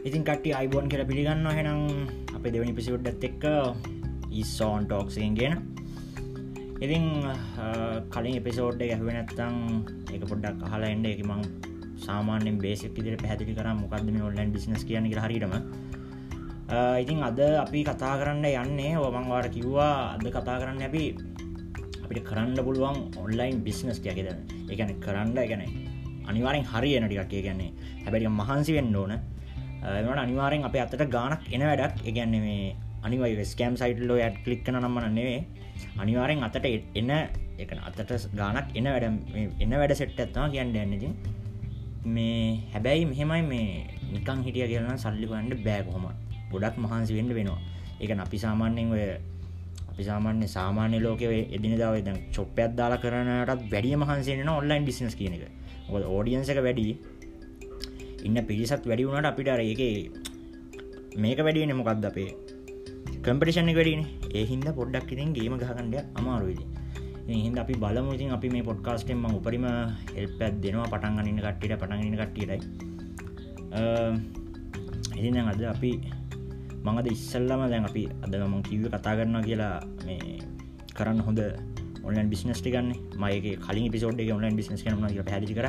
ඉතින් කට්ටි අයිබෝන් කියල පිළිගන්න හෙනම් අප දෙවනි පිසිුඩ්ඩත් එක්ක ඉස්සෝන් ටෝක්සියෙන් ගෙන ඉතින් කලින් එපිසෝඩ් ගැහුව නැත්තං එක පොඩ්ඩක් අහලා එන්ඩ එක මං සාමානෙන් බේසික් ඉදිර පැදිලි කර. මොකක්දම ඔන්ලයින් බිස්නස් කියන හරිටම ඉතින් අද අපි කතා කරන්න යන්නේ ඔමංවාට කිව්වා අද කතා කරන්න ඇබි අපිට කරන්න පුළුවන් ඔන්ලයින් බිස්නස් කියකෙද එකන කරන්න ගැන අනිවාරෙන් හරියන ටිකක් කියන්නේ. හැබැඩි මහන්සි වෙන්න ඕන. එමට අනිවාරෙන් අප අතට ගානක් එන වැඩක්. එකන්න මේ අනිවයි ස්කෑම් සයිටල්ලෝ ඇඩ් කලික්කන නම්මන නෙවේ අනිවාරෙන් අතට එන්න එක අතට ගානක් එන වැඩ එන්න වැඩ සෙට් ඇත්තා කියන්න ඇන්නති මේ හැබැයි මෙහෙමයි මේ නිකං හිටිය කියලන සල්ලිකන්ඩ බෑගහොම ගොඩක් මහන්සි වෙන්න වෙනවා. එක අපි සාමාන්‍යෙන් ඔය අපි සාමාන්‍ය සාමාන්‍ය ලෝක එදින දව චොප්පයක් දාලා කරනටත් වැඩිය මහන්සේන ඔන්ලයින් බිස්නස් කියන එක. ඕඩියන්සක වැඩි. ඉන්න පිරිසත් වැඩි වුණට අපිට අර එක මේක වැඩියන මොකක්ද අපේ කම්පිටිෂණ වැඩින ඒහින්ද පොඩ්ඩක් ඉතින් ගේම ගහකණ්ඩ අමාරුවිදි හිද අපි බලමුතින් අපි මේ පොඩ්කාස්ටෙන්ම උපරිම එල්පැත් දෙනවා. පටන්ගන්න කට්ටිට පටගන්න කට්ටියටයි. එතින අද අපි මඟද ඉස්සල්ලම දැන් අපි අද මම කිව කතා කරන්න කියලා මේ කරන්න හොඳ ඔන්ලන් බිස්නස්ටි ගන්න. මයගේ කලින් පිසෝඩ් එක ඔන්ලයින් බිස්නස් කන පැදි කර.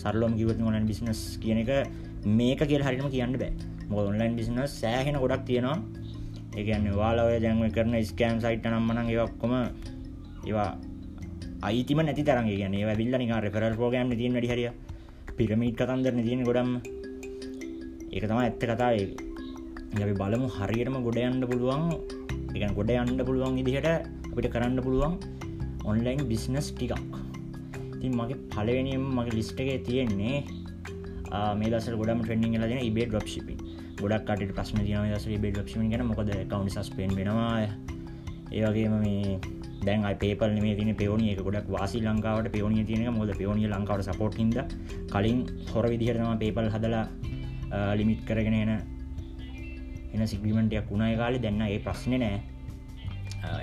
සරලොම් කිවත් ඔන්ලයින් බිස්නස් කියන එක මේක කියල හරිම කියන්න බෑ. මො ඔන්ලයින් බිස්නස් සෑහෙන ගොඩක් තියෙනවා. ඒගන්න වාලාව දැන්ව කරන ස්කෑම් සයිට් නම්මන ඔක්කොම ඒවා අයිතිම නැති තරගේ ගැන විල්ල නික රෙෆරල් පෝගෑම් තියන වැඩි හරිය. පිරමිට් කතන්දරන තියෙන ගොඩම් ඒක තම ඇත්ත කතාවේ. අපි බලමු හරියටම ගොඩ යන්න පුළුවන්. එක ගොඩ යන්න පුළුවන් ඉදිහට අපිට කරන්න පුළුවන් ඔන්ලයින් බිස්නස් ටිකක්. තින් මගේ පලවෙනියම් මගේ ලිස්ට එක තියෙන්නේ මේ දස ගොඩම ට්‍රෙන්ඩිං ලදන ඉබේ ඩොප් ශිපි ගොඩක් කට ප්‍රශ්න තියන දස බේ ඩොප් ගෙන. මොකද කවුන් සස්පෙන් වෙනවා. ඒවගේම මේ දැන් පේපල් මේ තින පෙවනිය එක. ගොඩක් වාසි ලංකාවට පෙවනිය තියෙන මොද පෙවනිය ලංකාවට සපෝට් හිද කලින් හොර විදිහරම පේපල් හදලා ලිමිට් කරගෙන එන එන සිග්‍රිමටයක් වුණයි කාලි. දෙන්න ඒ ප්‍රශ්න නෑ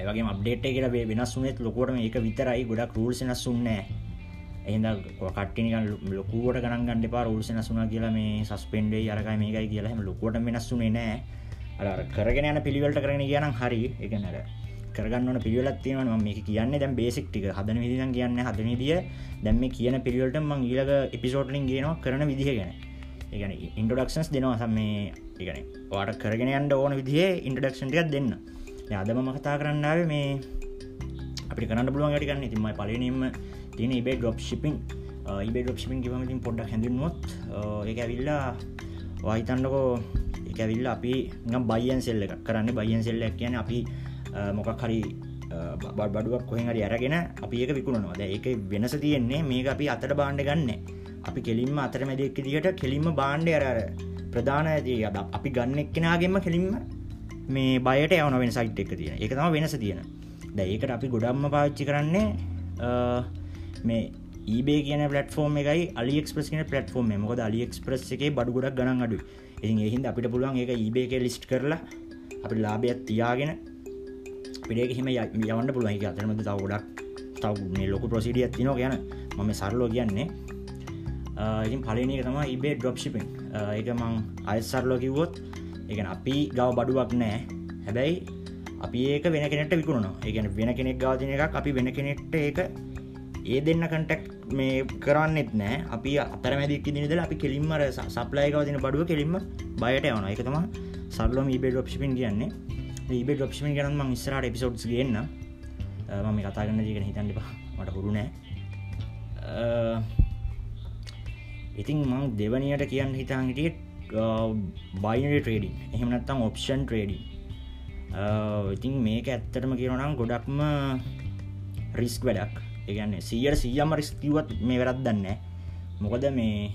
ඒවගේ අප්ඩේට් කියලා වෙනස් වුනෙත් ලොකොට ඒක විතරයි. ගොඩක් රූල් නස්සුන්න එහිද කට්ටිනික ලොකුවට ගන්න ගන්න පා රුල්ස නසුන කියලා මේ සස්පෙන්ඩේ අරකයි මේකයි කියලාම ලොකොට වෙනස්සුනේ නෑ. අර කරගෙන යන පිළිවලට කරන කියන හරි. එකනර කරගන්න පිළිවෙලත් තියෙන ම මේ කියන්න. දැම් බේසික් ටික. හදන විදින කියන්න හදන දිය දැම්ම කියන පිළිවලට මං ඊලක එපිසෝට්ලින් කියනවා කරන විදිහ ගැන. ඒගන ඉන්ඩඩක්ෂන්ස් දෙනවා. සම මේ එකන වාට කරගෙන අන්ඩ ඕන විදිහ ඉන්ඩඩක්ෂන්ටියක් දෙන්න. අදම මකතා කරන්නාව මේ අපි කරන්න පුළුවන් ගටිකන්න ඉතින්මයි පලනීම තියෙන ඉබේ ඩොප් ශිපින් ඉබේ ඩොප් ශිපින් කිවමතින් පොඩ්ඩක් හැඳුන්වොත් ඒ ඇවිල්ලා වහිතන්නකෝ එක ඇවිල්ල අපි ගම් බයියන් සෙල්ල එක කරන්න. බයියන් සෙල්ලක් කියන අපි මොකක් හරි බඩුවක් කොහෙන් හරි අරගෙන අපි ඒක විකුණනවා. ද ඒක වෙනස තියෙන්නේ මේක අපි අතට බාණ්ඩ ගන්න. අපි කෙලින්ම අතර මැදෙක් දිට කෙලින්ම බාණ්ඩ අරර ප්‍රධාන ඇති අද අපි ගන්න එක්කෙනගෙන්ම කෙලින්ම මේ බයට යවන වෙන සයිට් එක තියෙන. එක තම වෙනස තියෙන. ද ඒකට අපි ගොඩම්ම පාච්චි කරන්නේ මේ ඒබේ කියන පලටෆෝර්ම් එකයි අලිෙක්ස්ප්‍රස් කියන පලටෆෝර්ම් මොකද අලිෙක්ස්ප්‍රස් එක බඩු ගොඩක් ගණන් අඩු එ එහින්ද අපිට පුළුවන් එක ඒබේ එක ලිස්ට් කරලා අපි ලාබයක් තියාගෙන පිඩේක හිම යවන්න පුළුවන්. එක අතරමද තව ගොඩක් තව මේ ලොකු ප්‍රසිඩිය තින ගැන මම සරලෝ කියන්නේ. ඉතින් පලනක තම ඉබේ ඩොප් ශිපින් එක මං අයිසරලෝ කිව්වොත් එක අපි ගව බඩුවක් නෑ හැබැයි අපි ඒක වෙන කෙනෙට විකුණන ඒගැන වෙන කෙනෙක් ගාතින එකක් අපි වෙන කෙනෙක්ට ඒක ඒ දෙන්න කටක් මේ කරන්නෙත් නෑ. අපි අතරමැදික් දිනිදල අපි කෙලින්මර සප්ලයිකවතින බඩුව කෙලින්ම බයට යවන එක තම සල්ලොම ඉබේ ඩොප්ෂිපින් කියන්නේ. ඒබේ ඩොප්ෂිපින් කරන්න ඉස්රට එපිසෝඩ්ස් ගන්න. මම කතාගන්න ජීගෙන හිතන්න එපා. මට හුරු නෑ. ඉතින් මං දෙවනියට කියන්න හිතාන් හිටියට බයිනරි ට්‍රේඩින් එහෙම නැත්තම් ඔප්ෂන් ට්‍රේඩි ඉතින් මේක ඇත්තටම කියරනම් ගොඩක්ම රිස්ක් වැඩක්. ඒගන්නේ සියට සියම රිස්කිවත් මේ වැරත් දන්න මොකද මේ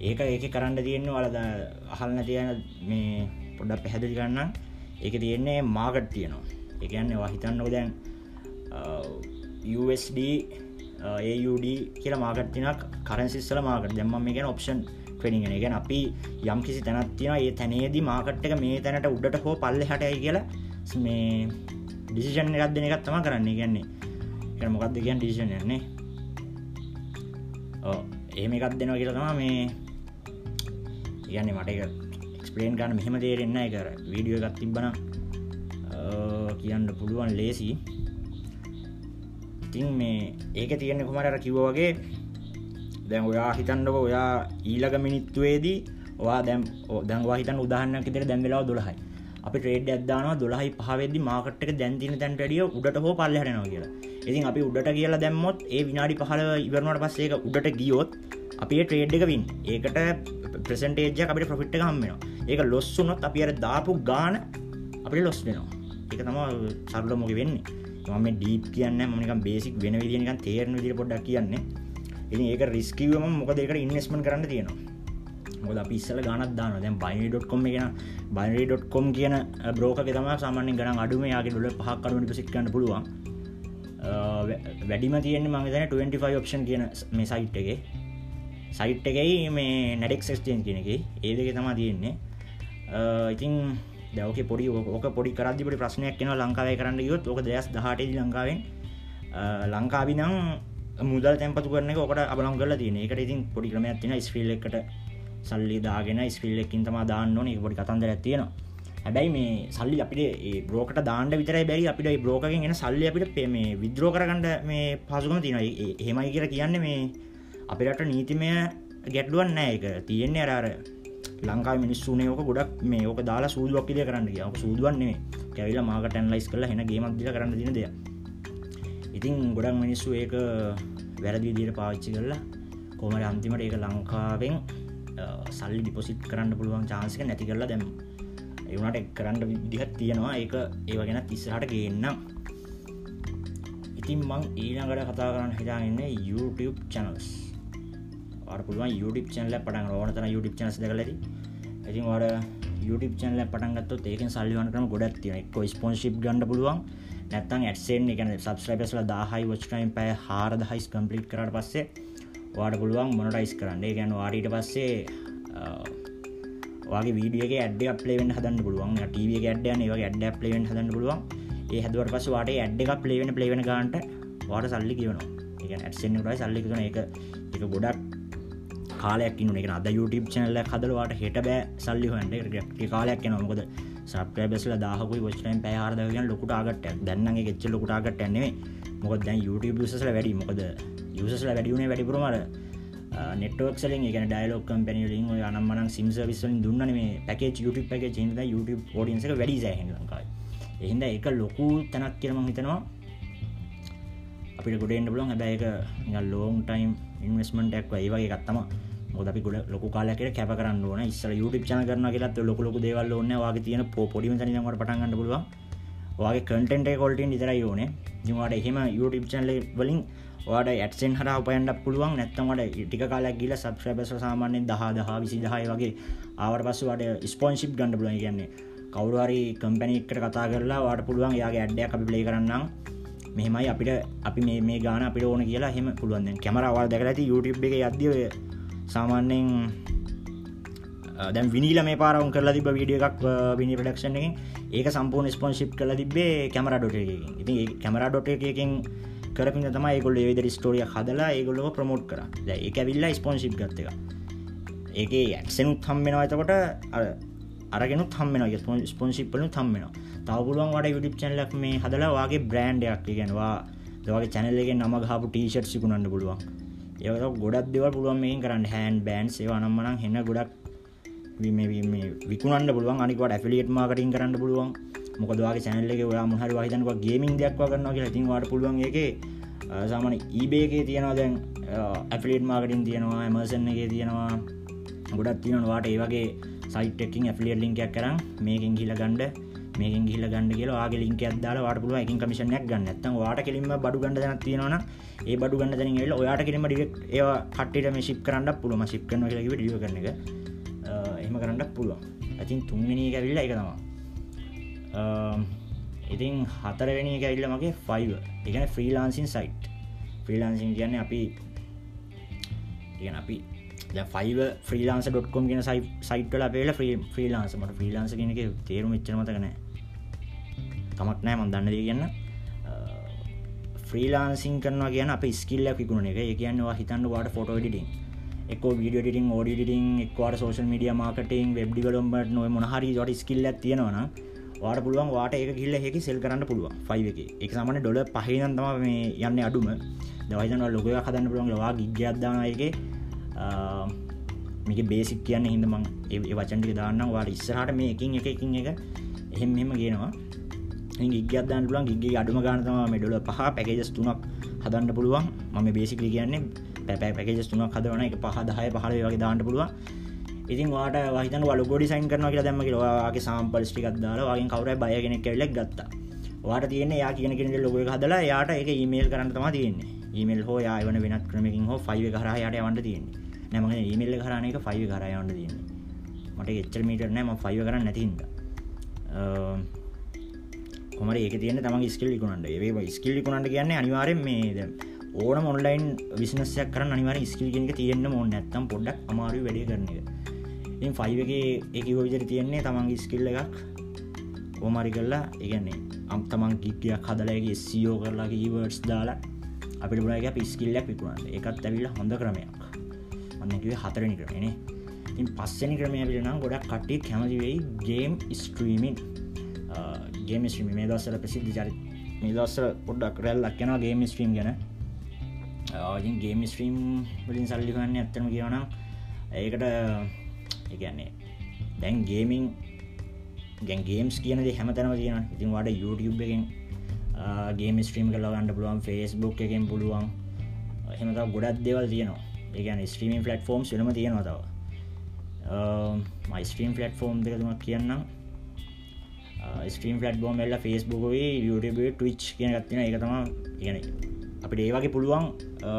ඒක ඒක කරන්න තියෙන්නේ වලද අහල්න තියෙන මේ පොඩක් පැහැදිලි කරන්න ඒක තියෙන්නේ මාගට් තියෙනවා. එකන්නේ හිතන්නක දැන් USD AUD කියල මාගට්තිනක් කරසිස්සල මාකට දෙම මේ ගැන ඔප්ෂන් ට්‍රනිගෙන ගැන අපි යම් කිසි තැනත් තියෙන ඒ තැනේදී මාකට් එක මේ තැනට උඩට හෝ පල්ල හටයි කියලා මේ ඩිසිෂන් එකත් දෙන එකත් තම කරන්නේ. ගැන්නේ එ මොකක්ද කියන් ඩිසිෂන් යන්නේ? එහෙම එකත් දෙනවා කියලා තම මේ කියන්නේ මට එක එක්ස්පලේන් ගන්න මෙහෙම තේරෙන්න කර වීඩියෝ එකත් තිබ්බන කියන්න පුළුවන් ලේසි. ඉතින් මේ ඒක තියෙන්නේ කුමට කිව්ව වගේ දැන් ඔයා හිතන්නක ඔයා ඊලක මිනිත්තුවේදී වා දැම් දැන්වා හිතන් උදාහන්නක් ඉදිර දැම්වෙලා දොළහයි. අපි ට්‍රේඩ් ඇදදාන දොලහයි පහවෙදදි මාකට්ක දැන්තින තැන්ට ඩිය උඩට හෝ පල්ලහනවා කියලා. ඉතින් අපි උඩට කියලා දැම්මොත් ඒ විනාඩි පහල ඉවරනට පස්සේක උඩට ගියොත් අපේ ට්‍රේඩ් එක වින් ඒකට ප්‍රසන්ටේජ අපට ප්‍රෆිට් හම්මෙනවා ඒක ලොස්සුනොත් අපි අර දාපු ගාන අපි ලොස් වෙනවා. එක තම සරල මොක වෙන්නේ. මම ඩීප් කියන්න මනික බේසික් වෙන විදිනික තේරන විදිර පොඩ්ඩක් කියන්නේ. ඉනි ඒක රිස්කිවම මොක දෙකට ඉන්වස්මන් කරන්න තියෙනවා. මොද පිස්සල ගනත් දාන දැන් බයිඩොට්කොම කියෙන බයිඩොට්කොම් කියන බ්‍රෝක තම සාමාන්‍ය ගන අඩුම යාගේ ඩොල පහක්කරුවට සික්කන්න පුළුවන්. වැඩිම තියෙන මගේතන 25 ඔප්ෂන් කියන මේ සයිට් එකේ. සයිට් එකයි මේ නැඩෙක් ක්ස්ටේන් කියන එක. ඒ දෙක තමා තියෙන්නේ. ඉතින් දවක පොඩි ඕක පොඩි කරදිපට ප්‍රශ්නයක් කෙන ලංකාවය කරන්න යොත් ඕක දෙස් දහට ලංකාවෙන්. ලංකාවි නම් මුදල් තැපතු කරන කට අබලම් කල තියන එකට ඉතින් පොඩි ක්‍රමයක් තින ස්්‍රීල් එකට සල්ලි දාගෙන ස්ක්‍රීල්ලකින් තම දාන්න ඕන. පොඩි කතන්දර තියෙනවා. හැබැයි මේ සල්ලි අපිට බ්‍රෝකට දාන්න විතර බැරි. අපිට බ්‍රෝකගෙන් එන සල්ලි අපිට පේ මේ විද්‍රෝ කරගන්නඩ මේ පසුකම තින හෙමයි කියර කියන්න මේ අපිට නීතිමය ගැටලුවන් නෑ එක තියෙන්නේ අරාර ලංකා මිනිස්සුනේ ඕක ගොඩක් මේ ඕක දාලා සූදුවක් කිය කරන්න කිය සූදුවන්නේ කැවිල මාකට ඇන්ලයිස් කල හෙන ගේමක් දිල කරන්න දින දෙය ඉතින් ගොඩක් මිනිස්සු ඒක වැරදි විදියට පාවිච්චි කරලා කොමට අන්තිමට ඒක ලංකාවෙන් සල්ලි ඩිපොසිට් කරන්න පුළුවන් චාන්සික නැති කරලා දැම් එවනට එක් කරන්න විදිහත් තියෙනවා. ඒක ඒව ගැන තිස්සහට ගේන්න ඉතින් මං ඊනකට කතා කරන්න හිතාගන්න YouTube චනල්ස් පුළුවන් YouTube චනල පටන් ඕනතන YouTube චනස් දකලති ඉතින් වාඩ YouTube චනල පටන්ගත් ඒක සල්ලිවන කරම ගොඩත් තියන එක් ස්පොන්ශිප් ගන්න පුළුවන්. නැත්තන් ඇත්සෙන් එකන සබස්්‍රයිපස්ල දාහයි වච්ටයිම් පෑ හාර දහයිස් කම්පලිට් කරට පස්සේ වාඩ පුළුවන් මොනටයිස් කරන්න. ගැන වාඩීට පස්සේ වගේ වීඩියගේ ඇඩ පලේෙන් හදන්න පුළුවන්. ටව ඇඩ්ඩන ඒ ඇඩ පලේෙන් හදන්න පුළුවන්. ඒ හදුවට පස වාට ඇඩ් එක පලේවෙන පලේවෙන ගන්ට වාට සල්ලි කියවනවා එක ඇත්සෙන් ටයි සල්ලිකන එක එක ගොඩක් කාලයක් න එක අද YouTube චනල්ල හදරවාට හෙට බෑ සල්ලි හොන්ට කාලයක් නොමකද සබ්‍රබස්ල දාහකුයි වචනයෙන් පැහරදගෙන ලොකුට ආගට දැන්නගේ ගෙච්ච ලොකුටාගට ඇන්නේ මොකද දැන් YouTube සල වැඩි. මොකද යසල වැඩියුණේ වැඩිපුරමට නෙටක්සලින් එක ඩයිලෝක් කම්පැනිලින් අනම්මන සිම්සවිස්සලින් දුන්න මේ පැකේ YouTube පැක චින්ද YouTube ෝඩියන්සක වැඩි සෑහ ලංකායි එහින්ද එක ලොකු තැනක් කියරම හිතනවා. අපිට ගොඩෙන්ට බලන් හැබැ එක ලෝන් ටයිම් ඉන්වස්මටක් ඒ වගේ ගත්තම මොද අපි ගොඩ ලොක කාලකට කැප කරන්න ඕන. ඉස්සල YouTube චන කරන කියලත් ලොක ලොක දේවල් ඕන්න වගේ තියෙන පොඩිම තනිමට පටන්ගන්න පුළුවන්. වගේ කටෙන්ට කොල්ටන් ඉතරයි ඕනේ. ජිමට එහෙම YouTube චනල වලින් වාට ඇත්සෙන් හර උපයන්ට පුළුවන්. නැත්තමට ටික කාලක් ගිල සබ්්‍රබස සාමාන්‍යෙන් දහ දහ විසි දහය වගේ ආවට පස්සුවට ස්පොන්ශිප් ගඩ පුලන් කියන්නේ කවරුහරි කම්පැනික්ට කතා කරලා වාට පුළුවන් යාගේ ඇඩ්ඩයක් අපි ප්ලේ කරන්නම්. මෙහෙමයි අපිට අපි මේ ගාන අපිට ඕන කියලා හෙම පුළුවන්. කැමරවල් දැක ඇති YouTube එක අදදිය සාමාන්‍යෙන් දැම් විනිල මේ පාරවුන් කරලා තිබ වීඩිය එකක් විනි ප්‍රඩක්ෂන් එකින් ඒක සම්පූර්ණ ස්පොන්ශිප් කල තිබේ කැමර ඩොට ඉති කැමර ඩොට එකකින් කරපින තම ඒගොල්ල ඒද ස්ටෝරිය හදලා ඒගොල්ලො ප්‍රමෝට් කර ඒක ඇවිල්ලා ස්පොන්ශිප් ගත්ත එක. ඒක ඇක්සනුත් හම්බෙනවා එතකොට අරගෙන හම්මෙන ස්පොන්සිප්පලු හම්මෙන තවපුළුවන් වට යුඩිප් චැනලක් මේ හදලා වගේ බ්‍රන්්ඩයක් ගෙනවා දවගේ චැනල්ලගේ නම හපු ටීෂට් සිකුණන්න පුළුවන්. ඒක ගොඩක් දෙව පුළුවන් මේ කරන්න. හැන් බෑන් සේවනම්මනම් හෙන්න ගොඩක් විකුණන්න පුළුවන්. අනිකට ඇෆිලිට් මාකටින් කරන්න පුළුවන්. මොකදවාගේ චැනල්ලක ඔයා මුහරි වහිතනක ගේමින් දෙයක්වා කරන්න කියලා ඉතින් වාට පුළුවන් එක සාමන ඊබේකේ තියෙනවා දැන් ඇෆිලිට් මාකටින් තියෙනවා ඇමර්සන් එක තියෙනවා ගොඩක් තියෙනවාට ඒවගේ සයිටකින් ඇෆිලිය ලින්කයක් කරම් මේකින් හිල ගණ්ඩ මේකින් ගිල ගන්න කියලා ආගේ ලින්ක අදදාල වාට පුළුව එකින් කමිෂනයක් ගන්න. ඇත්තන් වාට කෙලින්ම බඩු ගන්න දන තියෙනවන ඒ බඩු ගන්න දන ල ඔයාට කෙලිම ඩික් ඒ කට්ට මේ ශිප් කරන්න පුළුවම ශිප් කන ලකිව ඩිය කරන එක. එහම කරන්න පුළුවන්. ඇතින් තුන්ගනී ඇවිල්ල එක තමා ඉතින් හතරවෙනි ඇල්ල මගේ ෆයිව එකන ෆ්‍රීලාන්සින් සයිට් ෆ්‍රීලාන්සින් කියන්න අපි ඉගෙන අපි ෆයිව ්‍රීලාන්ස.කොම් ගෙන සයි සයිටල පේල ්‍රී ්‍රීලාන්සමට ්‍රීලාන්ස කෙනක තේරුම ච්චමතකන තමක් නෑ මන් දන්න දී කියන්න. ෆ්‍රීලාන්සින් කරනවා කියන අප ස්කිල්ල පිකුණ එක. කියන්නවා හිතන්න වාට ෆොටෝ ඩිටින් එක විඩියටින් ෝඩිටින් එක්වාට සෝෂල් මඩිය මාර්කටින් වෙබ් ඩිවලොම්බට නොව මොහරි ජොට ස්කිල්ල තියෙනවන වාට පුළුවන් වාට එක කිල්ල හෙකි සෙල් කරන්න පුළුවන් ෆයිව එක. එක සමන ඩොල පහිනන්තම මේ යන්න අඩුම. දවයිතන ලොකය හදන්න පුළුවන් ලවා ගිග්‍යත්දානයගේ මේක බේසික් කියන්න හිදමං ඒ වචන්ටි දාන්න වාට ඉස්සරහට මේ එකින් එක එකින් එක එහෙම මෙම කියනවා ගිගත්දන්න පුලන් ගිගේ අඩුම ගානතම මෙඩොල පහ පැකේජස් තුනක් හදන්න පුළුවන්. මම බේසිකලි කියන්නේ පැ පැකේජස් තුනක් හදවන එක පහදහය පහල වගේ දාන්න පුළුවන්. ඉතින් වාට වහිතන් වල ගොඩි සයින් කරන කියලා දැම කියලවාගේ සාම්පල් ටිකක්දාල වගේ කවර බය කෙනෙක් කෙල්ලෙක් ගත්තා. වාට තියන යා කියන කෙනෙ ලොක හදලා යාට එක ඊමේල් කරන්න තම තියන්නේ. ඊමල් හෝ යාවන වෙනත් ක්‍රමකින් හෝ ෆයිව කර යට වන්ට තියන්නේ. නැම ඊමල්ල කරන එක ෆයිව කරයවන්ට තියන්නේ. මට එච්චර මීටර් නෑම ෆයිව කරන්න නැතින්ද කොමර ඒක තියන තම ස්කිල් කුණන්ට ඒ ස්කිල් කුණට කියන්න අනිවාරෙන් මේ ඕන මොන්ලයින් විසිනසයක් කර අනිවාර ස්කිල්ගෙනක තියෙන්න්න මොන්න ඇත්තම් පොඩ්ඩක් අමාරු වැඩි කරන එක ඉ ෆයිව එක එක විදිර තියෙන්නේ තමන්ගේ ස්කිල්ල එකක් ඕමරි කරලා ඉගන්නේ අම් තමන් කික්කයක් හදලගේ සියෝ කරලාගේ ඊවර්ස් දාලා අපිට පුරාග පිස්කිල්ලක් විකුණන්න. එකත් ඇවිල්ල හොඳ ක්‍රමයක්. ඔන්නකිව හතරනි ක්‍රමනේ ඉන් පස්සනි ක්‍රමය පිලනම් ගොඩක් කට්ටි කැමතිවෙයි ගේම් ස්ට්‍රීමින් ගේම ස්ත්‍රීම මේ දස්සල ප්‍රසිද්ධ චරි මේ දස්සල පොඩ්ඩක් රැල්ලක් කෙන ගේම ස්ත්‍රීම් ගැන. ආජින් ගේම ස්ත්‍රීම් වලින් සල්ලිකන්න ඇත්තම කියවනම් ඒකට එකන්නේ දැන් ගේමින් ගැන් ගේම්ස් කියන හැමතනම තියෙන ඉතින් වඩ YouTube එකෙන් ගේම ස්ට්‍රීම් කලා ගන්න පුළුවන් ෆෙස්බුක් එකෙන් පුළුවන්. එහෙමත ගොඩත් දෙවල් තියෙනවා. ඒගැන ස්ට්‍රීමින් ෆලට් ෆෝම් සනම තියෙනවා තව. මයිස්ට්‍රීම් ෆලට් ෆෝම් දෙකතුමක් කියන්නම්. ස්ට්‍රීම් ෆලට් බෝම එල්ල ෆස්බුකයි YouTube ටවිච් කියන ගත්තින එක තම කියන අපිට ඒවගේ පුළුවන්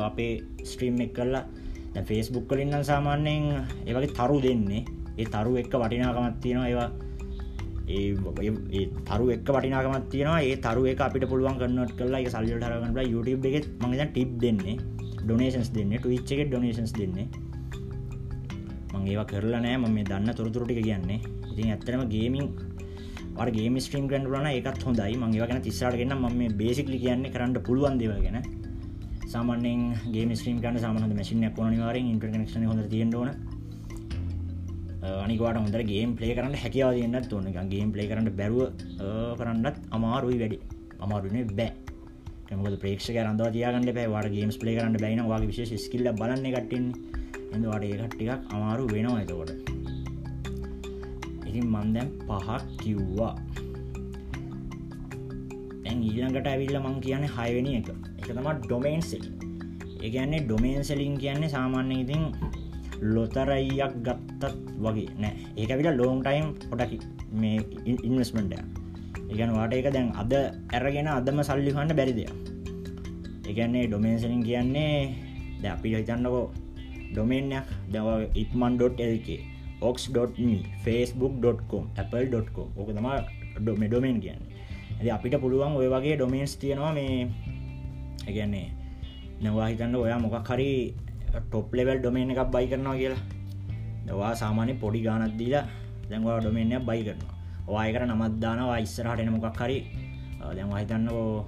අපේ ස්ට්‍රීම් එක් කරලා ෆෙස්බුක් කලින්න්න සාමාන්‍යයෙන් ඒවගේ තරු දෙන්නේ. ඒ තරු එක්ක වටිනාකමත් තියෙනවා. ඒවා ඒ තරු එක් වටිනාකමත් තියෙනවා. ඒ තරු එක අපිට පුළුවන් කන්නට කලා එක සල්ලට හරගන්නල YouTube එකෙත් මඟ ටිප් දෙන්නේ. ඩොනේෂන්ස් දෙන්න. ටවිච් එක ඩොනේෂන්ස් දෙන්නේ. මංගේවා කරලා නෑ. ම මේ දන්න තොරතුරටික කියන්නේ. ඉතින් ඇත්තරම ගේමින් ගේ ස්ට්‍රීම් ගන්ඩලන එකත් හොඳයි. මංගේ ගැන තිස්සාටගෙන ම බේසිකලි කියන්න කරන්න පුළුවන් දෙවගෙන සාමනෙන් ගේ ස්ට්‍රීම් කන්න සාමන මසින පොනිවාර ඉන්ටර්නෙක්ෂන හොඳ තියෙන්ටන අනිකට හොඳ ගේම් පලේ කරන්න හැකව තියන්න තුන්න ගේම් පලේ කරන්න බැරුව කරන්නත් අමාරුයි වැඩි. අමාරුනේ බෑ. කමක ප්‍රේක්ෂක රන්දව තියගන්න පැවට ගේම්ස් පලේ කරන්න බැයින වගේ විශේෂ ස්කිල්ල බලන්න කටින් එඳවාට ඒ කට්ටිකක් අමාරු වෙනවා එතකොට. ඉතින් මන්දැම් පහක් කිව්වා. තැන් ඊළඟට ඇවිල්ල මං කියන හයවෙනි එක. එක තම ඩොමේන් සෙල් ඒගැන්නේ ඩොමේන් සෙලින් කියන්නේ සාමාන්‍ය ඉතින් ලොතරයියක් ගත්තත් වගේ නෑ. ඒක විට ලෝන් ටයිම් පොටකි මේ ඉන්වස්මෙන්ටය ඒගැන වාට එක දැන් අද ඇරගෙන අදම සල්ලි හන්න බැරිදය ඒගැන්නේ ඩොමේන්සලින් කියන්නේ ද අපි හිතන්නකෝ ඩොමේන්යක් දව ඉත්මන්.ල්ක ඔක්ස්.me facebook.com apple.com ඕක තම ඩොම ඩොමේන් කියන්න. ඇ අපිට පුළුවන් ඔය වගේ ඩොමේන්ස් තියෙනවා මේ ඒගැන්නේ නවා හිතන්න ඔයා මොකක් හරි ටොප් ලෙවල් ඩොමේන් එකක් බයි කරනවා කියලා. දවා සාමාන්‍ය පොඩි ගානත් දීලා දැන්වා ඩොමේනයක් බයි කරනවා. වායකර නමත්දානවා ඉස්සරහට එන මොකක් හරි. දැන් හිතන්නකෝ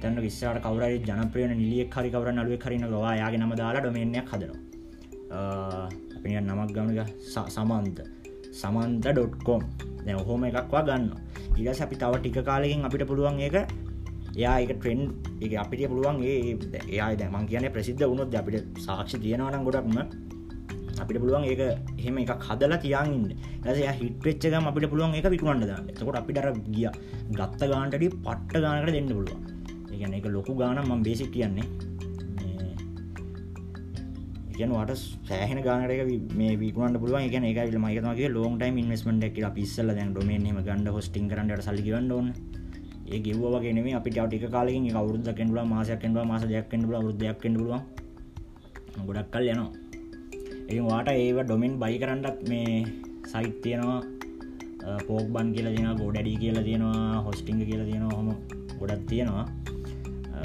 තැන්න විස්සාට කවර ජනප්‍රියන නිලියක් හරි කවර නලුව කරන වා යාගේ නම දාලා ඩොමේනයක් හදනවා. අපිය නමක් ගමක සමන්ත. සමන්ත ඩොට්කොම් දැ හෝම එකක්වා ගන්න ඉගස් අපි තව ටික කාලකින් අපිට පුළුවන් ඒක එයා එක ට්‍රෙන්් එක අපිට පුළුවන් ඒ එයා දැමන් කියන ප්‍රසිද්ධ වුණොත් අපිට සාක්ෂි තියෙනවනම් ගොඩක්ම. අපිට පුළුවන් ඒක එහෙම එක හදලා තියන්න්න ලසය හිටවෙච්චකම අපිට පුළුවන් එක විකුණන්න දන්න. එතකොට අපිටර ගිය. ගත්ත ගාන්ටඩි පට්ට ගානකට දෙන්න පුළුවන්. ඒගැන එක ලොකු ගාන ම බේසික් කියන්නේ. ට සෑහන ගානට මේ විකුණට පුළුවන්. එක එක මයිකමගේ ලෝන් ටයිම් ඉන්වස්මට එක පිස්සල දැන් ඩොමේන්ම ගන්ඩ හොස්ටිං කරන්නට සල්ලිගවන්නඩෝන ඒ ගෙව්වගේනේ අපිට ටික කාලෙකින් අවුරුද්ද කෙන්ඩුව මාසයක් කෙන්ඩුව මාස දෙයක් කෙන්ඩුව වරුදයක් කෙන්ඩුව ගොඩක් කල් යනවා. ඒ වාට ඒව ඩොමෙන් බයි කරන්නත් මේ සයිට් තියෙනවා. පෝක් බන් කියලා තියෙන ගෝඩඩි කියලා තියෙනවා හොස්ටිංග කියලා තියෙනවා. හොම ගොඩක් තියෙනවා.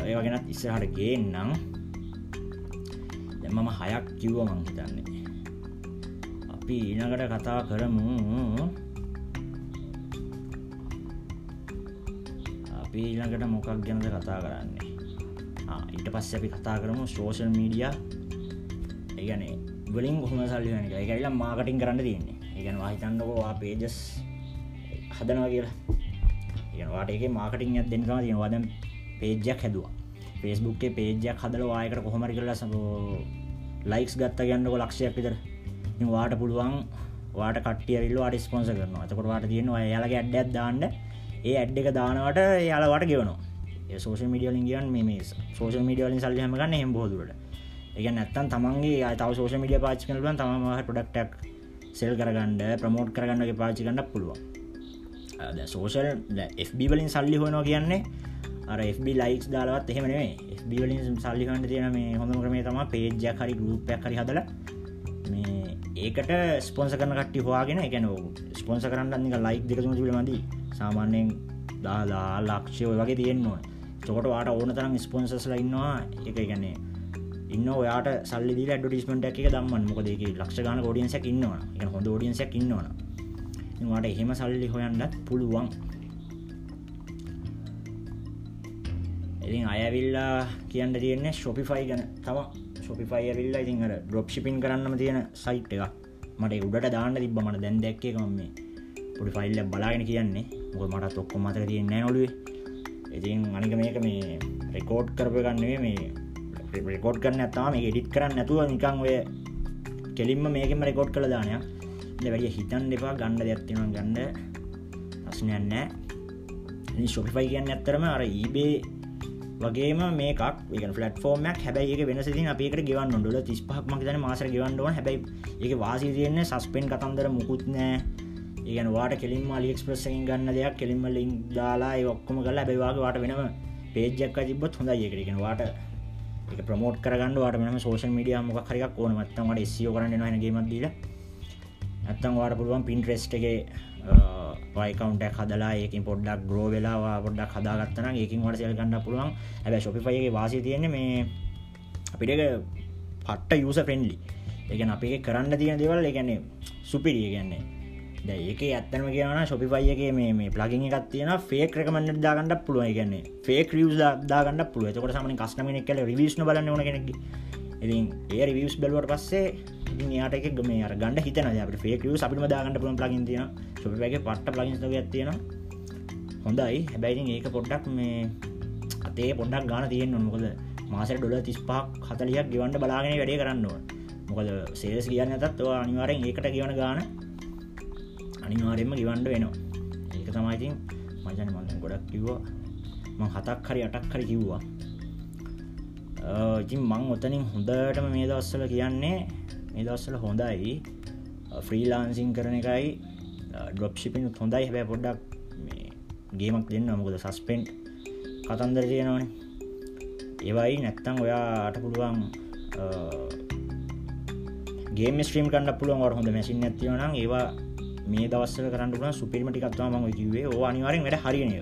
ඒවගෙනත් ඉස්සහට ගේන්නම්. මම හයක් කිව්ව මං හිතන්නේ. අපි ඊනකට කතා කරමු. අපි ඊළඟට මොකක් ගැනද කතා කරන්නේ? ඊට පස්ස අපි කතා කරමු සෝෂල් මීඩිය ඒගන ගලින් හොම සල්ලින එක එකලා මාකටින් කරන්න තියන්නේ. ඒගන හිතන්නකවා පේජස් හදනවා කියලා. ඒවාට එක මාකටින් ඇත් දෙන්නවා තියෙන වදම් පේජයක් හැදවා. පේස්බුක්ේ පේජයක් හදල වායකට කොහමරි කරලා සබෝ ලයික්ස් ගත්ත ගන්නක ලක්ෂයක් විතර. වාට පුළුවන් වාට කටියල්ල වාට ස්පොන්ස කරනවා. අතකොට වාට තියෙනවා යාලගේ ඇඩ්ඩක් දාන්න. ඒ ඇඩ් එක දානවට යාලවට ගෙවනවා. සෝෂ මිඩියලින් ගියන් මේ සෝෂ මිඩියලින් සල්ලහම ගන්න හෙම බෝදුරට එක නැත්තන් තමන්ගේ තව සෝෂ මිඩිය පාච් කරලන් තමහ පොඩක්ටක් සෙල් කරගන්න ප්‍රමෝට් කරගන්නගේ පාචි කන්න පුළුවන්. සෝෂල් FB වලින් සල්ලි හොනවා කියන්නේ අර FB ලයික්ස් දාලවත් එහෙමනේ FB වලින් සල්ලිකන්ට තියෙන මේ හොඳම ක්‍රමේ තම පේජ්ජක් හරි ගරුපයක් හරි හදල මේ ඒකට ස්පොන්ස කරන කට්ටි හවාගෙන එකන ස්පොන්ස කරන්න අනික ලයික් දෙකතුම තුළ මදී. සාමාන්‍යයෙන් දාලා ලක්ෂය වගේ තියෙන්නවා චොකට වාට ඕන තරම් ස්පොන්සස්ල ඉන්නවා. එක ගැන්නේ ඉන්න ඔයාට සල්ලි ඩටිස්මට එක දම්මන් මොකදේ ලක්ෂ ගන ෝඩියන්සක් ඉන්නවා. එක හොඳ ෝඩියන්සක් ඉන්නවන වාට එහෙම සල්ලි හොයන්නත් පුළුවන්. ඉතින් අයවිල්ලා කියන්න තියෙන්නේ ශොපිෆයි ගැන තම ශොපිෆයි ඇවිල්ලා ඉතින් අර ඩොප් ශිපින් කරන්නම තියෙන සයිට් එක මට උඩට දාන්න තිබ මට දැන් දැක්කේකම මේ පොඩි ෆයිල්ල බලාගෙන කියන්නේ. මොක මටත් ඔක්කො මතක තියන්නේ නොලුවේ ඉතින් අනික මේක මේ රෙකෝඩ් කරප ගන්නුවේ මේ රෙකෝඩ් කරන්න ඇතාම මේ එඩිට් කරන්න නැතුව නිකං ඔය කෙලින්ම මේකම රෙකෝඩ් කළ දානයක් වැඩිය හිතන් දෙපා ගණ්ඩ දෙයක්තිවා ගණ්ඩ ප්‍රශ්නයන්න ශොපිෆයි කියන්න ඇත්තරම අර ඊබේ වගේම මේකක්. ෆලට ෆෝර්මයක් හැබයි වෙනසති අපිකට ගෙවන් ොඩ තිස්පහක් මක්තන මාසර ගෙවන්ඩුවන් හැබයි එක වාසි තියන්නේ සස්පෙන් කතන්දර මුකුත් නෑ ඒගන වාට කෙලින්ම අලිෙක්ස්ප්‍රස්සකින් ගන්න දෙයක් කෙලින්ම ලිින් දාලා ඔක්කොම කල හැබයිවාගේ වාට වෙනම පේජ්ජක් තිබත් හොඳ ඒකරගෙන වාට එක ප්‍රමෝට් කරගන්න වාට මෙම සෝෂල් මිඩිය මොක් හරික් ඕන. මත්තමට ස්සියෝ කරන්න නගේමත්දීල ඇත්තම් වාට පුළුවන් පින්ට්‍රෙස්ට් එක පයිකවන්ටක් හදලා ඒකින් පොඩ්ඩක් ග්‍රෝ වෙලා පොඩ්ඩක් හදාගත්තන ඒකින් වට සෙල් ගන්න පුළුවන්. ඇබ ශොපිපයගේ වාසි තියෙන්නේ මේ අපිට පට්ට යුස ෆෙන්ඩලි එකන අපේ කරන්න තියෙන දෙවල් එකන්නේ සුපිරිය ගැන්නේ ද ඒක ඇත්තනම කියන ශොපිපයිගේ මේ ප්ලගින් එකත් තියෙන ෆේක් රකමන්න දාගන්න පුළුව ගැන්නේ ෆේක් රියස් දාගන්න පුළුව කොට සමන කස්නමන කල රිවිස්න බලන්න ඕන කෙනෙක් ඉතින් ඒ රිවියස් බැලුවට පස්සේ යාට එක ගම අර ගන්න හිතන අප ෆේකව අපිම දාගන්න පුළන් ලගින් තියන සුපගේ පට්ට ලගිස්තක ඇත්තියෙන හොඳයි. හැබැයිති ඒක පොඩ්ඩක් මේ අතේ පොඩ්ඩක් ගාන තියෙන් නොකොද මාසර ඩොල තිස්පාක් හතලියක් ගෙවන්ට බලාගෙන වැඩේ කරන්නවා මොකද සේස් කියන්න ඇතත් අනිවාරෙන් ඒකට කියවන ගාන අනිවාරෙන්ම ගිවන්ඩ වෙනවා. ඒක තමයිතින් මජන මන්දන් ගොඩක් කිව්වා. ම හතක් හරි අටක් හරි කිව්වා. ඉතින් මං ඔතනින් හොඳටම මේ දවස්සල කියන්නේ මේ දවස්සල හොඳයි. ෆ්‍රීලාන්සිං කරන එකයි ඩොප්ෂිපින් හොඳයි. හැබැ පොඩ්ඩක් ගේමක් දෙන්න මොකද සස්පෙන්ට් කතන්දර තියෙනවන. ඒවයි නැත්තං ඔයාට පුළුවන් ගේම ස්ත්‍රීම් කන්න පුළුවන් වට හොඳ මැසින් ඇතිවනම් ඒවා මේ දවස්සල කරන්න සුපිල්මටිකත්වා ම කිවේ ඕ අනිවාරෙන් වැඩ හරිනය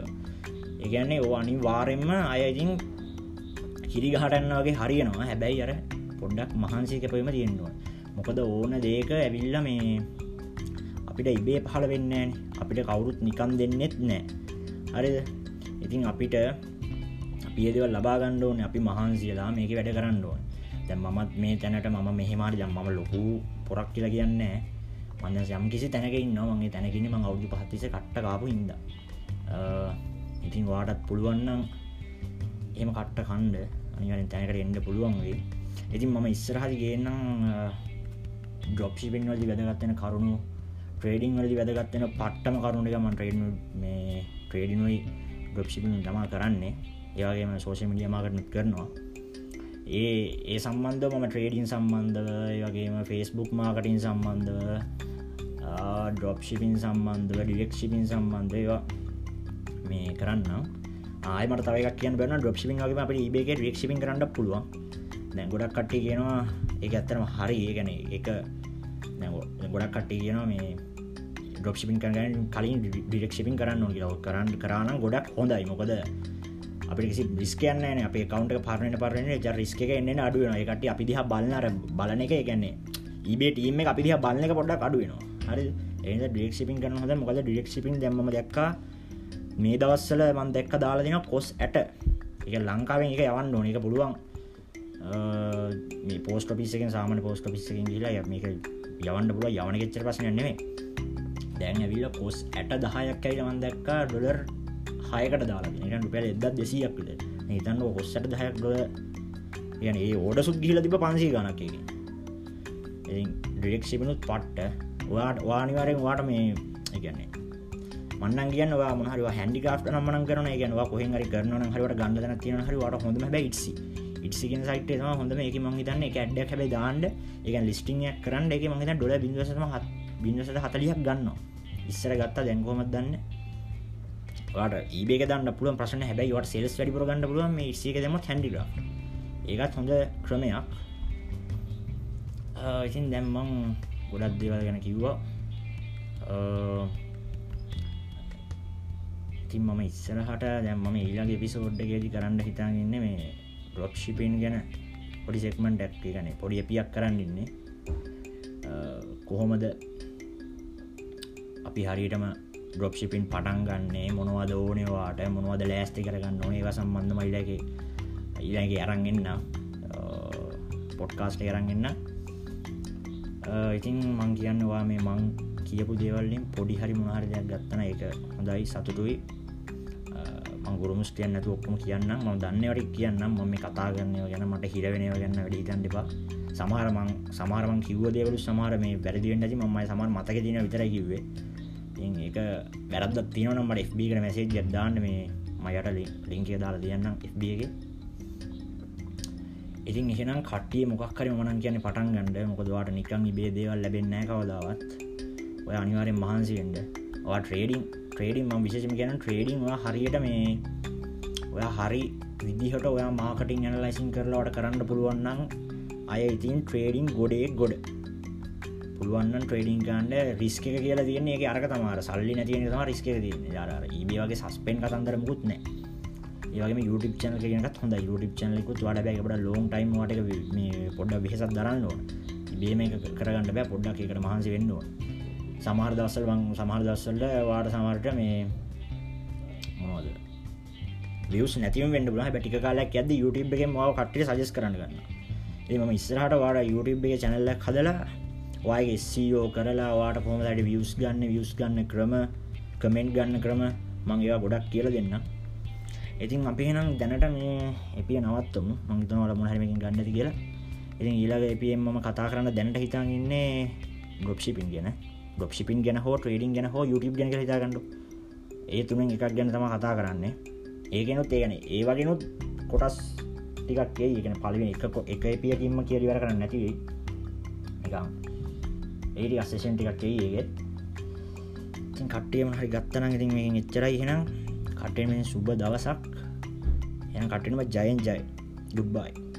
ඒගැන්නේ ඕ අනිවාරෙන්ම අයඉතින් කිරි ගහටන්න වගේ හරියනවා. හැබැයි අර පොඩ්ඩක් මහන්සේකපයම තියෙන්නවා මොකද ඕන දේක ඇවිල්ල මේ අපිට ඉබේ පහල වෙන්න අපිට කවුරුත් නිකම් දෙන්නෙත් නෑ හරිද? ඉතින් අපිට අපියදව ලබාගන්න ඕන. අපි මහන්සියලා මේක වැඩ කරන්න ඕන. දැ මත් මේ තැනට මම මෙහෙමාරි දම් මම ලොකු පොරක් කියලා කියන්න මන්න යම් කිසි තැනක ඉන්නවගේ තැනකින්න ම අවුදු පහත්තිස කට්ට කාපු ඉද ඉතින් වාටත් පුළුවන්නම් එම කට්ට කණ්ඩ අනිවරෙන් තැනකට එන්න පුළුවන්ගේ ඉතින් මම ඉස්සරහදි ගේන්නම් ඩොප්ෂිපෙන් වලදි වැදගත්වෙන කරුණු ට්‍රේඩිං වලදි වැදගත්වෙන පට්ටම කරුණ එක මන් ට්‍රේඩ් මේ ට්‍රේඩිනුයි ඩොප්ෂිපින් තමා කරන්නේ. ඒවාගේම සෝෂ මිඩියමාකරනත් කරනවා. ඒ ඒ සම්බන්ධ මම ට්‍රේඩින් සම්බන්ධව වගේම ෆෙස්බුක් මාකටින් සම්බන්ධව ඩොප්ෂිපින් සම්බන්ධව ඩිරෙක්ෂිපින් සම්බන්ධයවා මේ කරන්නම්. ආයමට තවක කියන බන ඩොප්ෂිපින් වගේ අපට ඒබේක රක්ෂිපින් කරන්න පුළුවන්. දැ ගොඩක් කට්ටි කියනවා ඒ ඇත්තරම හරි ඒ ගැන එක ගොඩක් කට්ටි කියනවා මේ ඩොප්ෂිපින් කරගන්න කලින් ඩිරක්ෂිපින් කරන්න ඕ කරන්න කරන්න ගොඩක් හොඳයි. මොකද අපි කිසි බිස්කයන්න අප කවන්ට පරණ පරන ජ රිස්ක එන්න අඩුවන එකට අපි දිහ බලන්නර බලන එක ගැන්නේ ඒබේ ටීම අපි දිහ බලන එක පොඩ්ඩක් අඩුවෙනවා හරි ඒ ඩිරක්ෂිපින් කරන හද මොකද ඩිරක්ෂිපින් දැම දක්කා මේ දවස්සල මන් දැක්ක දාලා දෙන කොස් ඇට. එක ලංකාවෙන් එක යවන්න ඕන. එක පුළුවන්. මේ පෝස්ට පිස්සකෙන් සාමන පෝස්ට පිස්සකින් කියලා ය මේක යවන්න පුල යවන ගෙච්චර පසන නෙවේ දැන් ඇවිල්ල පොස් ඇට දහයක් ඇයි ලමන් දැක්කා ඩොලර් හයකට දාලා රුපැල් එදත් දෙසියක් විට හිතන්න හොස්සට දහයක් ඩොල යන ඒ ඕඩ සුත් ගිල තිබ පන්සී ගනක් එක ඩිරෙක් සිපනුත් පට්ට. වාට වානිවාරෙන් වාට මේ එකන්නේ මන්න කියන්න මොහර හැඩිකාට නම්මන කරන ගනවා කොහෙන් හරි කරන හරිවට ගන්න තියන හරිවට හොඳම ඉටසි ඉටසිගෙන සයිට ම හොඳ එක මං තන්න එක ඇඩ්ඩ හැබයි දාන්ඩ එක ලිස්ටිංයක් කරන්න. එක මහිත ඩොල බිදසම හත් බින්නසට හතලියක් ගන්න ඉස්සර ගත්තා දැන්කෝමත් දන්න? ට ඒබේ දන්න පුළුව ප්‍රශ්න හැබයි වට සෙල්ස් වැඩි පුර ගන්න පුළුව මේ ඉසික දෙම හැඩිග ඒකත් හොඳ ක්‍රමයක්. ඉතින් දැම්මං ගොඩක් දේවල් ගැන කිව්වා. ඉතින් මම ඉස්සරහට දැම්ම ඊලාගේ පිසෝඩ්ඩගේදි කරන්න හිතාගන්න මේ ඩොප් ශිපෙන් ගැන පොඩි සෙක්මන් ඩැක් ගන පොඩි පියක් කරන්න ඉන්නේ. කොහොමද අපි හරියටම ඩොප්ෂිපින් පටන් ගන්නේ මොනවද ඕනවාට මොනවද ලෑස්ති කරගන්න ඕනේ සම්බන්ධ මයිලගේ ඊලගේ අරන්ගන්න පොඩ්කාස්ට කරන්ගන්න ඉතින් මං කියන්නවා මේ මං කියපු දේවල්ලින් පොඩි හරි මොනාරදයක් ගත්තන එක හොඳයි සතුටුයි. ගුරුමුස් කියන්න ඔක්කම කියන්න ම දන්නවට කියන්න ම මේ කතා ගන්නය ගැන මට හිරවෙනය ගැන්න වැඩි තන්ඩපා සමහරමං සමාරමන් කිව්ව දේවලු සමාර මේ වැරදිවෙන් ඇති. මයි සමර මතක තින විතර කිව්වේ. ඒක වැරද තියනම් මට FB කන මැසේ ජද්දාන්න මේ මයට ලිංකය දාලා තියන්න FBගේ ඉතින් එහෙනම් කටිය මොක්කර මනන් කියන පටන් ගන්නඩ මොකදවාට නිකං බේ දේවල් ලැබෙන්නෑ කවදාවත්. ඔය අනිවාරෙන් මහන්සිෙන්ට වා ට්‍රේඩිං ට්‍රේඩින් ම විශෂම කියන ට්‍රේඩිං හරියට මේ ඔය හරි විදිහට ඔයා මාකටින් ඇනලයිසින් කරලාට කරන්න පුළුවන්නම් අය ඉතින් ට්‍රේඩිං ගොඩේ ගොඩ. පුළුවන් ට්‍රේඩිං කාන්ඩ රිස්ක කියලා තියන්නේ. එක අරක තමාර සල්ලි නැතියෙන තම රිස්ක තියන යාර ඒබේගේ සස්පෙන් කතන්දර මුකුත් නෑ ඒවගේ YouTube චනල කියනත් හොඳ YouTube චනලෙකුත් වඩ බැකට ලෝන් ටයිම් වට මේ පොඩ්ඩ විහෙසත් දරන්න ඕන. බේම කරගන්න බෑ. පොඩ්ඩක් එකට මහන්සි වෙන්නවා සමහර දස්සල් වන් සමහර දස්සල්ල වාට සමර්ට මේ මොනෝද වියස් නැතිව වෙන්න බල ටික කාලක් ඇද YouTube එක මාව කට්ට සජස් කරන්න ගන්න එම ඉස්සරහට වාට YouTube එක චැනල්ල හදලා වගේ සෝ කරලා වාට පොමලට වියස් ගන්න වියස් ගන්න ක්‍රම කමෙන්ට් ගන්න ක්‍රම මංගේවා ගොඩක් කියල දෙන්න ඉතින් අපි නම් දැනට මේ එපිය නවත්තම මංතනවල මොහරමකින් ගන්නති කියලා. ඉතින් ඊලාග එපම් මම කතා කරන්න දැනට හිතාන් ඉන්නේ ගොප්ෂිපින් ගැන. ගොප්ෂිපින් ගැන හෝ ට්‍රේඩින් ගැන හෝ YouTube ගැන හිතාගන්නඩු ඒ තුනෙන් එකක් ගැන තම කතා කරන්නේ. ඒගෙනුත් ඒගන ඒ වගෙනුත් කොටස් ටිකක් ඒගෙන පලිවෙන එක එක පියකින්ම කියරිවර කරන්න නැතිවේ එකම් ඒඩි අස්සේෂන් ටිකක් ඒගෙත් කට්ටියම හරි ගත්තන ඉතින් මේ එච්චරයි හෙනම් කටේ මේ සුබ දවසක්. එන කටනම ජයන් ජයි. ගුබ්බයි